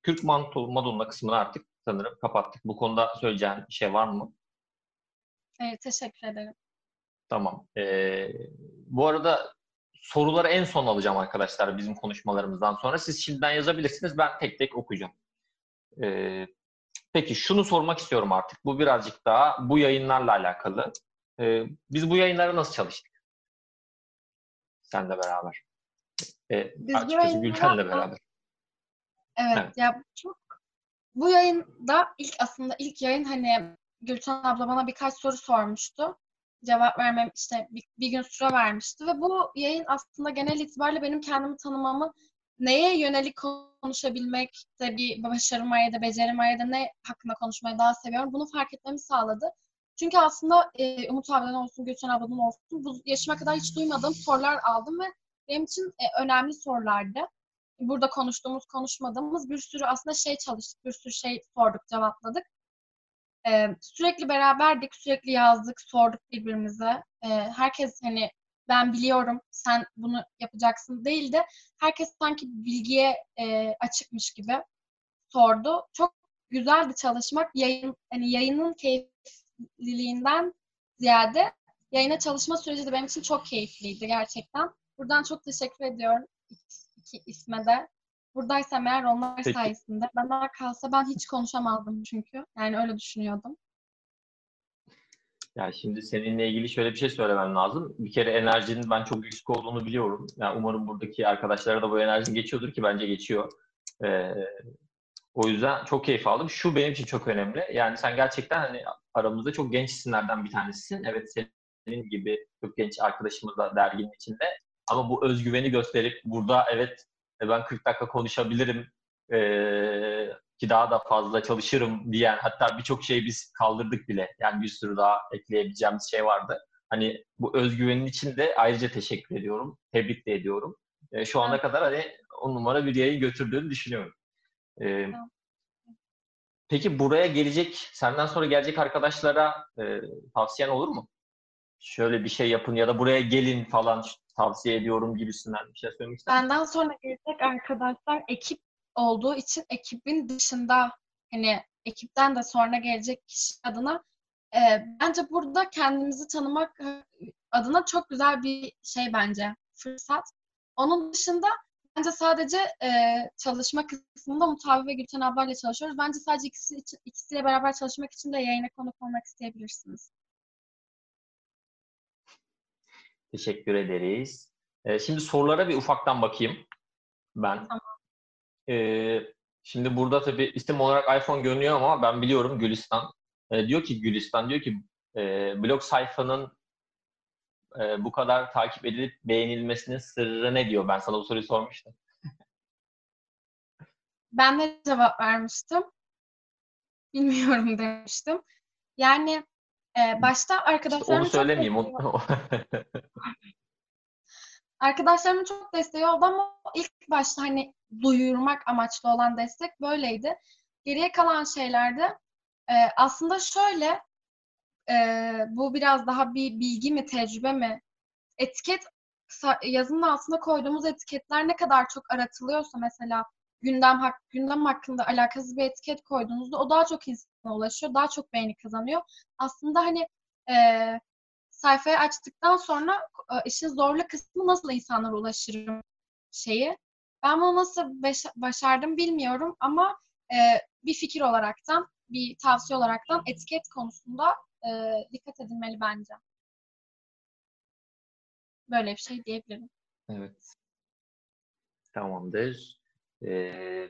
Kürk Madonna kısmını artık sanırım kapattık. Bu konuda söyleyeceğin bir şey var mı? Evet, teşekkür ederim. Tamam. Ee, bu arada soruları en son alacağım arkadaşlar bizim konuşmalarımızdan sonra. Siz şimdiden yazabilirsiniz. Ben tek tek okuyacağım. Ee, peki şunu sormak istiyorum artık. Bu birazcık daha bu yayınlarla alakalı. Ee, biz bu yayınları nasıl çalıştık? Senle beraber. Ee, biz açıkçası Gülten'le beraber. Evet, evet, ya çok bu yayında ilk aslında ilk yayın hani Gülten abla bana birkaç soru sormuştu. Cevap vermem işte bir, bir gün süre vermişti ve bu yayın aslında genel itibariyle benim kendimi tanımamı neye yönelik konuşabilmek de bir başarım ya da becerim ya da ne hakkında konuşmayı daha seviyorum. Bunu fark etmemi sağladı. Çünkü aslında e, Umut abiden olsun, Gülten abladan olsun bu yaşıma kadar hiç duymadığım sorular aldım ve benim için e, önemli sorulardı burada konuştuğumuz, konuşmadığımız bir sürü aslında şey çalıştık, bir sürü şey sorduk, cevapladık. Ee, sürekli beraberdik, sürekli yazdık, sorduk birbirimize. Ee, herkes hani ben biliyorum, sen bunu yapacaksın değil de herkes sanki bilgiye e, açıkmış gibi sordu. Çok güzeldi çalışmak. Yayın, hani yayının keyifliliğinden ziyade yayına çalışma süreci de benim için çok keyifliydi gerçekten. Buradan çok teşekkür ediyorum iki isme de. Buradaysam eğer onlar Peki. sayesinde. Bana kalsa ben hiç konuşamazdım çünkü. Yani öyle düşünüyordum. Ya şimdi seninle ilgili şöyle bir şey söylemem lazım. Bir kere enerjinin ben çok yüksek olduğunu biliyorum. Yani umarım buradaki arkadaşlara da bu enerji geçiyordur ki bence geçiyor. Ee, o yüzden çok keyif aldım. Şu benim için çok önemli. Yani sen gerçekten hani aramızda çok genç isimlerden bir tanesisin. Evet senin gibi çok genç arkadaşımız da derginin içinde. Ama bu özgüveni gösterip burada evet e, ben 40 dakika konuşabilirim ee, ki daha da fazla çalışırım diyen hatta birçok şey biz kaldırdık bile. Yani bir sürü daha ekleyebileceğimiz şey vardı. Hani bu özgüvenin için de ayrıca teşekkür ediyorum. Tebrik de ediyorum. E, şu ana kadar hani on numara bir yayın götürdüğünü düşünüyorum. E, peki buraya gelecek, senden sonra gelecek arkadaşlara e, tavsiyen olur mu? Şöyle bir şey yapın ya da buraya gelin falan tavsiye ediyorum gibisinden bir şey söylemek ister Benden sonra gelecek arkadaşlar ekip olduğu için ekibin dışında hani ekipten de sonra gelecek kişi adına e, bence burada kendimizi tanımak adına çok güzel bir şey bence fırsat. Onun dışında bence sadece e, çalışma kısmında Mutavi ve Gülten ablayla çalışıyoruz. Bence sadece ikisi ikisiyle beraber çalışmak için de yayına konuk olmak isteyebilirsiniz. Teşekkür ederiz. Ee, şimdi sorulara bir ufaktan bakayım ben. Tamam. Ee, şimdi burada tabii isim olarak iPhone görünüyor ama ben biliyorum Gülistan. Ee, diyor ki Gülistan diyor ki e, blog sayfanın e, bu kadar takip edilip beğenilmesinin sırrı ne diyor? Ben sana bu soruyu sormuştum. (laughs) Ben de cevap vermiştim. Bilmiyorum demiştim. Yani e, başta İşte arkadaşlarımın onu söylemeyeyim. Onu... (laughs) Arkadaşlarımın çok desteği oldu ama ilk başta hani duyurmak amaçlı olan destek böyleydi. Geriye kalan şeylerde e, aslında şöyle e, bu biraz daha bir bilgi mi tecrübe mi? Etiket yazının altına koyduğumuz etiketler ne kadar çok aratılıyorsa mesela gündem hak gündem hakkında alakasız bir etiket koyduğunuzda o daha çok ulaşıyor, daha çok beğeni kazanıyor. Aslında hani e, sayfayı açtıktan sonra e, işin zorlu kısmı nasıl insanlara ulaşırım şeyi. Ben bunu nasıl başardım bilmiyorum ama e, bir fikir olaraktan, bir tavsiye olaraktan etiket konusunda e, dikkat edilmeli bence. Böyle bir şey diyebilirim. Evet. Tamamdır. Ee,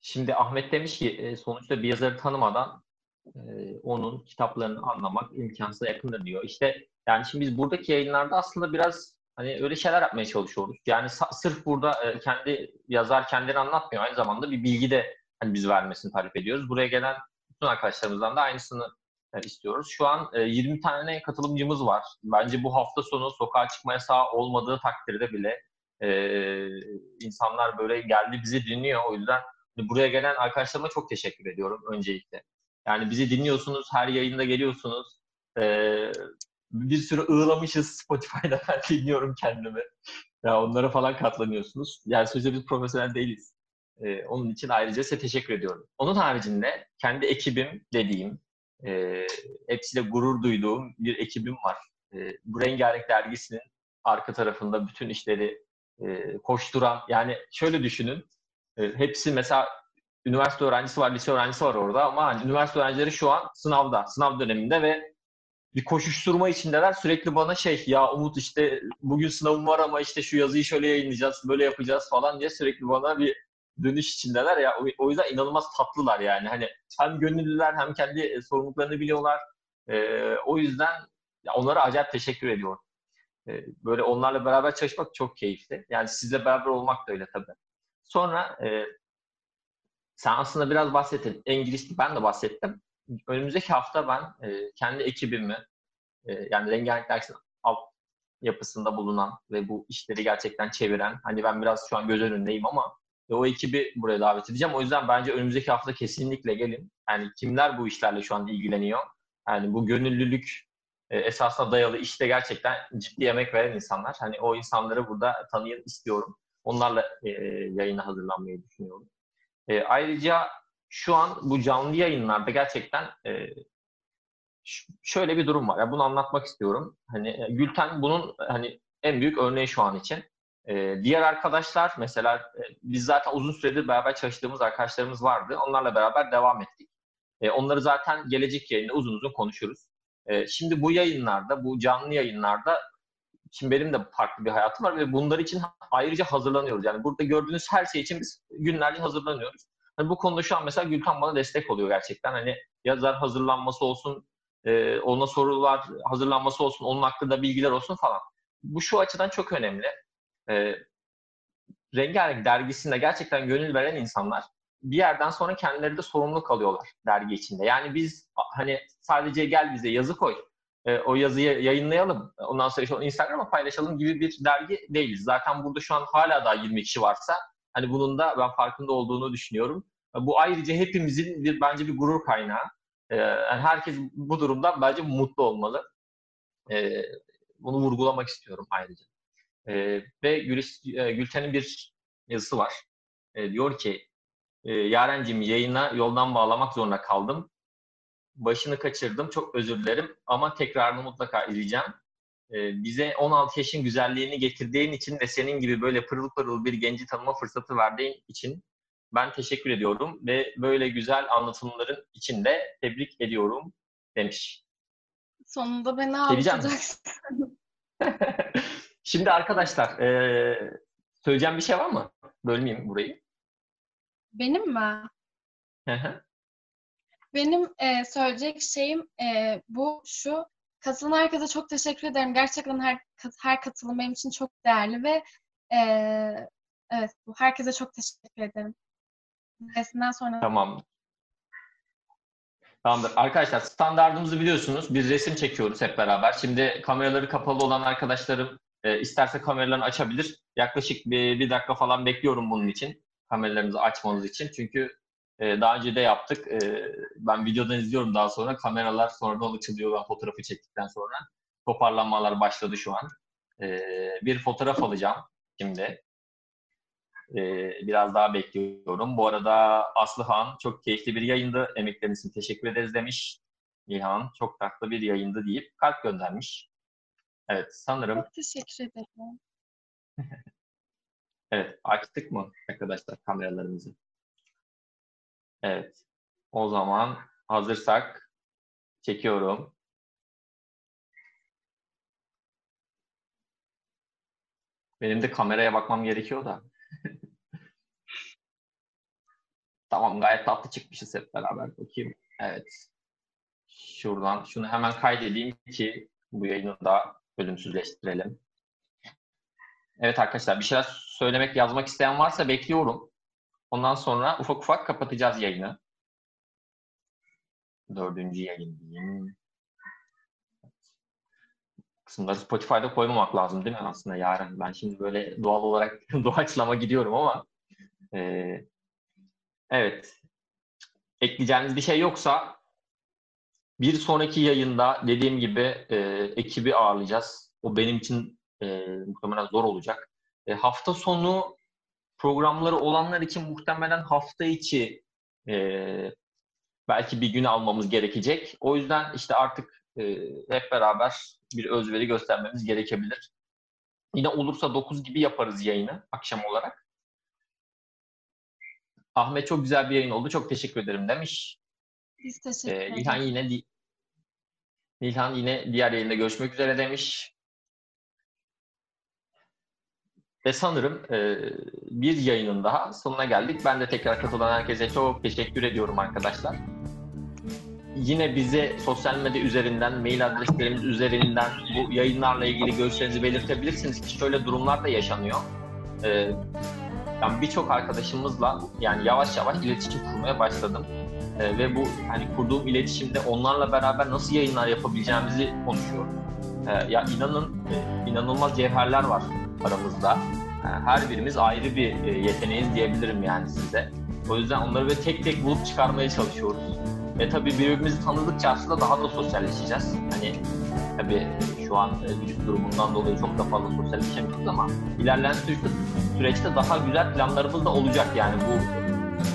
şimdi Ahmet demiş ki e, sonuçta bir yazarı tanımadan e, onun kitaplarını anlamak imkansıza yakındır diyor. İşte yani şimdi biz buradaki yayınlarda aslında biraz hani öyle şeyler yapmaya çalışıyoruz. Yani sırf burada e, kendi yazar kendini anlatmıyor. Aynı zamanda bir bilgi de hani biz vermesini talep ediyoruz. Buraya gelen bütün arkadaşlarımızdan da aynısını istiyoruz. Şu an e, 20 tane katılımcımız var. Bence bu hafta sonu sokağa çıkma yasağı olmadığı takdirde bile insanlar böyle geldi bizi dinliyor. O yüzden buraya gelen arkadaşlarıma çok teşekkür ediyorum öncelikle. Yani bizi dinliyorsunuz, her yayında geliyorsunuz. E, bir sürü ığlamışız Spotify'da (laughs) ben dinliyorum kendimi. Ya onlara falan katlanıyorsunuz. Yani sözde biz profesyonel değiliz. E, onun için ayrıca size teşekkür ediyorum. Onun haricinde kendi ekibim dediğim, e, hepsiyle gurur duyduğum bir ekibim var. E, bu Rengarenk dergisinin arka tarafında bütün işleri e, koşturan, yani şöyle düşünün, hepsi mesela üniversite öğrencisi var, lise öğrencisi var orada ama hani üniversite öğrencileri şu an sınavda, sınav döneminde ve bir koşuşturma içindeler. Sürekli bana şey ya Umut işte bugün sınavım var ama işte şu yazıyı şöyle yayınlayacağız, böyle yapacağız falan diye sürekli bana bir dönüş içindeler ya. O, yüzden inanılmaz tatlılar yani. Hani hem gönüllüler hem kendi e, sorumluluklarını biliyorlar. Ee, o yüzden ya onlara acayip teşekkür ediyorum. Böyle onlarla beraber çalışmak çok keyifli. Yani sizle beraber olmak da öyle tabii. Sonra e, sen aslında biraz bahsettin. İngilizce ben de bahsettim. Önümüzdeki hafta ben e, kendi ekibimi e, yani Rengarenk Dergis'in alt yapısında bulunan ve bu işleri gerçekten çeviren hani ben biraz şu an göz önündeyim ama e, o ekibi buraya davet edeceğim. O yüzden bence önümüzdeki hafta kesinlikle gelin. Yani kimler bu işlerle şu an ilgileniyor? Yani bu gönüllülük e, esasına dayalı işte gerçekten ciddi emek veren insanlar. Hani o insanları burada tanıyın istiyorum. Onlarla e, yayına hazırlanmayı düşünüyorum. E, ayrıca şu an bu canlı yayınlarda gerçekten e, şöyle bir durum var. Yani bunu anlatmak istiyorum. Hani e, Gülten bunun hani en büyük örneği şu an için. E, diğer arkadaşlar mesela e, biz zaten uzun süredir beraber çalıştığımız arkadaşlarımız vardı. Onlarla beraber devam ettik. E, onları zaten gelecek yayında uzun uzun konuşuruz. E, şimdi bu yayınlarda, bu canlı yayınlarda Şimdi benim de farklı bir hayatım var ve bunlar için ayrıca hazırlanıyoruz. Yani burada gördüğünüz her şey için biz günlerce hazırlanıyoruz. Hani bu konuda şu an mesela Gülkan bana destek oluyor gerçekten. Hani yazar hazırlanması olsun, e, ona sorular hazırlanması olsun, onun hakkında bilgiler olsun falan. Bu şu açıdan çok önemli. E, Rengarenk dergisinde gerçekten gönül veren insanlar bir yerden sonra kendileri de sorumluluk alıyorlar dergi içinde. Yani biz hani sadece gel bize yazı koy, e, o yazıyı yayınlayalım, ondan sonra Instagram'a paylaşalım gibi bir dergi değiliz. Zaten burada şu an hala daha 20 kişi varsa hani bunun da ben farkında olduğunu düşünüyorum. Bu ayrıca hepimizin bir bence bir gurur kaynağı. E, yani herkes bu durumdan bence mutlu olmalı. E, bunu vurgulamak istiyorum ayrıca. Ve e, Gülten'in bir yazısı var. Diyor ki, e, Yarencim yayına yoldan bağlamak zorunda kaldım başını kaçırdım. Çok özür dilerim ama tekrarını mutlaka izleyeceğim. Ee, bize 16 yaşın güzelliğini getirdiğin için ve senin gibi böyle pırıl pırıl bir genci tanıma fırsatı verdiğin için ben teşekkür ediyorum ve böyle güzel anlatımların için de tebrik ediyorum demiş. Sonunda beni ağlatacaksın. (laughs) Şimdi arkadaşlar e, söyleyeceğim bir şey var mı? Bölmeyeyim burayı. Benim mi? Benim e, söyleyecek şeyim e, bu şu. Katılan herkese çok teşekkür ederim. Gerçekten her her katılım benim için çok değerli ve e, evet bu herkese çok teşekkür ederim. Resimden sonra Tamam. Tamamdır. Arkadaşlar standartımızı biliyorsunuz. Bir resim çekiyoruz hep beraber. Şimdi kameraları kapalı olan arkadaşlarım e, isterse kameralarını açabilir. Yaklaşık bir, bir dakika falan bekliyorum bunun için. Kameralarınızı açmanız için. Çünkü e, daha önce de yaptık. E, ben videodan izliyorum daha sonra. Kameralar sonradan açılıyor ben fotoğrafı çektikten sonra. Toparlanmalar başladı şu an. E, bir fotoğraf alacağım şimdi. Ee, biraz daha bekliyorum. Bu arada Aslı Han çok keyifli bir yayındı. Emekleriniz için teşekkür ederiz demiş. İlhan çok tatlı bir yayındı deyip kalp göndermiş. Evet sanırım çok teşekkür ederim. (laughs) evet açtık mı arkadaşlar kameralarımızı? Evet. O zaman hazırsak çekiyorum. Benim de kameraya bakmam gerekiyor da. (laughs) Tamam gayet tatlı çıkmışız hep beraber. Bakayım. Evet. Şuradan şunu hemen kaydedeyim ki bu yayını da ölümsüzleştirelim. Evet arkadaşlar bir şeyler söylemek, yazmak isteyen varsa bekliyorum. Ondan sonra ufak ufak kapatacağız yayını. Dördüncü yayın diyeyim. Kısımları Spotify'da koymamak lazım değil mi aslında yarın? Ben şimdi böyle doğal olarak (laughs) doğaçlama gidiyorum ama eee Evet. Ekleyeceğiniz bir şey yoksa bir sonraki yayında dediğim gibi e, ekibi ağırlayacağız. O benim için e, muhtemelen zor olacak. E, hafta sonu programları olanlar için muhtemelen hafta içi e, belki bir gün almamız gerekecek. O yüzden işte artık e, hep beraber bir özveri göstermemiz gerekebilir. Yine olursa 9 gibi yaparız yayını akşam olarak. Ahmet çok güzel bir yayın oldu. Çok teşekkür ederim demiş. Biz teşekkür Ee, ederiz. Nilhan yine Nilhan yine diğer yayında görüşmek üzere demiş. Ve sanırım e, bir yayının daha sonuna geldik. Ben de tekrar katılan herkese çok teşekkür ediyorum arkadaşlar. Yine bize sosyal medya üzerinden, mail adreslerimiz üzerinden bu yayınlarla ilgili görüşlerinizi belirtebilirsiniz ki şöyle durumlar da yaşanıyor. Ee, ben birçok arkadaşımızla yani yavaş yavaş iletişim kurmaya başladım. Ee, ve bu hani kurduğum iletişimde onlarla beraber nasıl yayınlar yapabileceğimizi konuşuyorum. Ee, ya inanın e, inanılmaz cevherler var aramızda. Her birimiz ayrı bir e, yeteneğiz diyebilirim yani size. O yüzden onları böyle tek tek bulup çıkarmaya çalışıyoruz. Ve tabii birbirimizi tanıdıkça aslında daha da sosyalleşeceğiz. Hani tabii şu an e, vücut durumundan dolayı çok da fazla sosyalleşemiyoruz ama ilerleyen süreçte, süreçte daha güzel planlarımız da olacak yani bu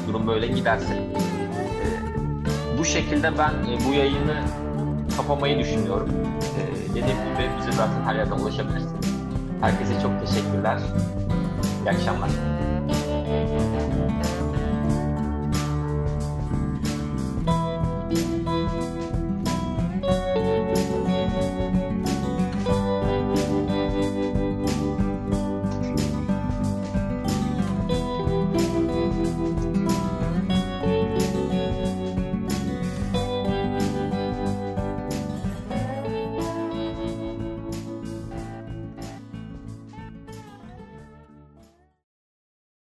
durum böyle giderse. Ee, bu şekilde ben e, bu yayını kapamayı düşünüyorum. Dediğim gibi bize zaten her yerden ulaşabilirsiniz. Herkese çok teşekkürler. İyi akşamlar.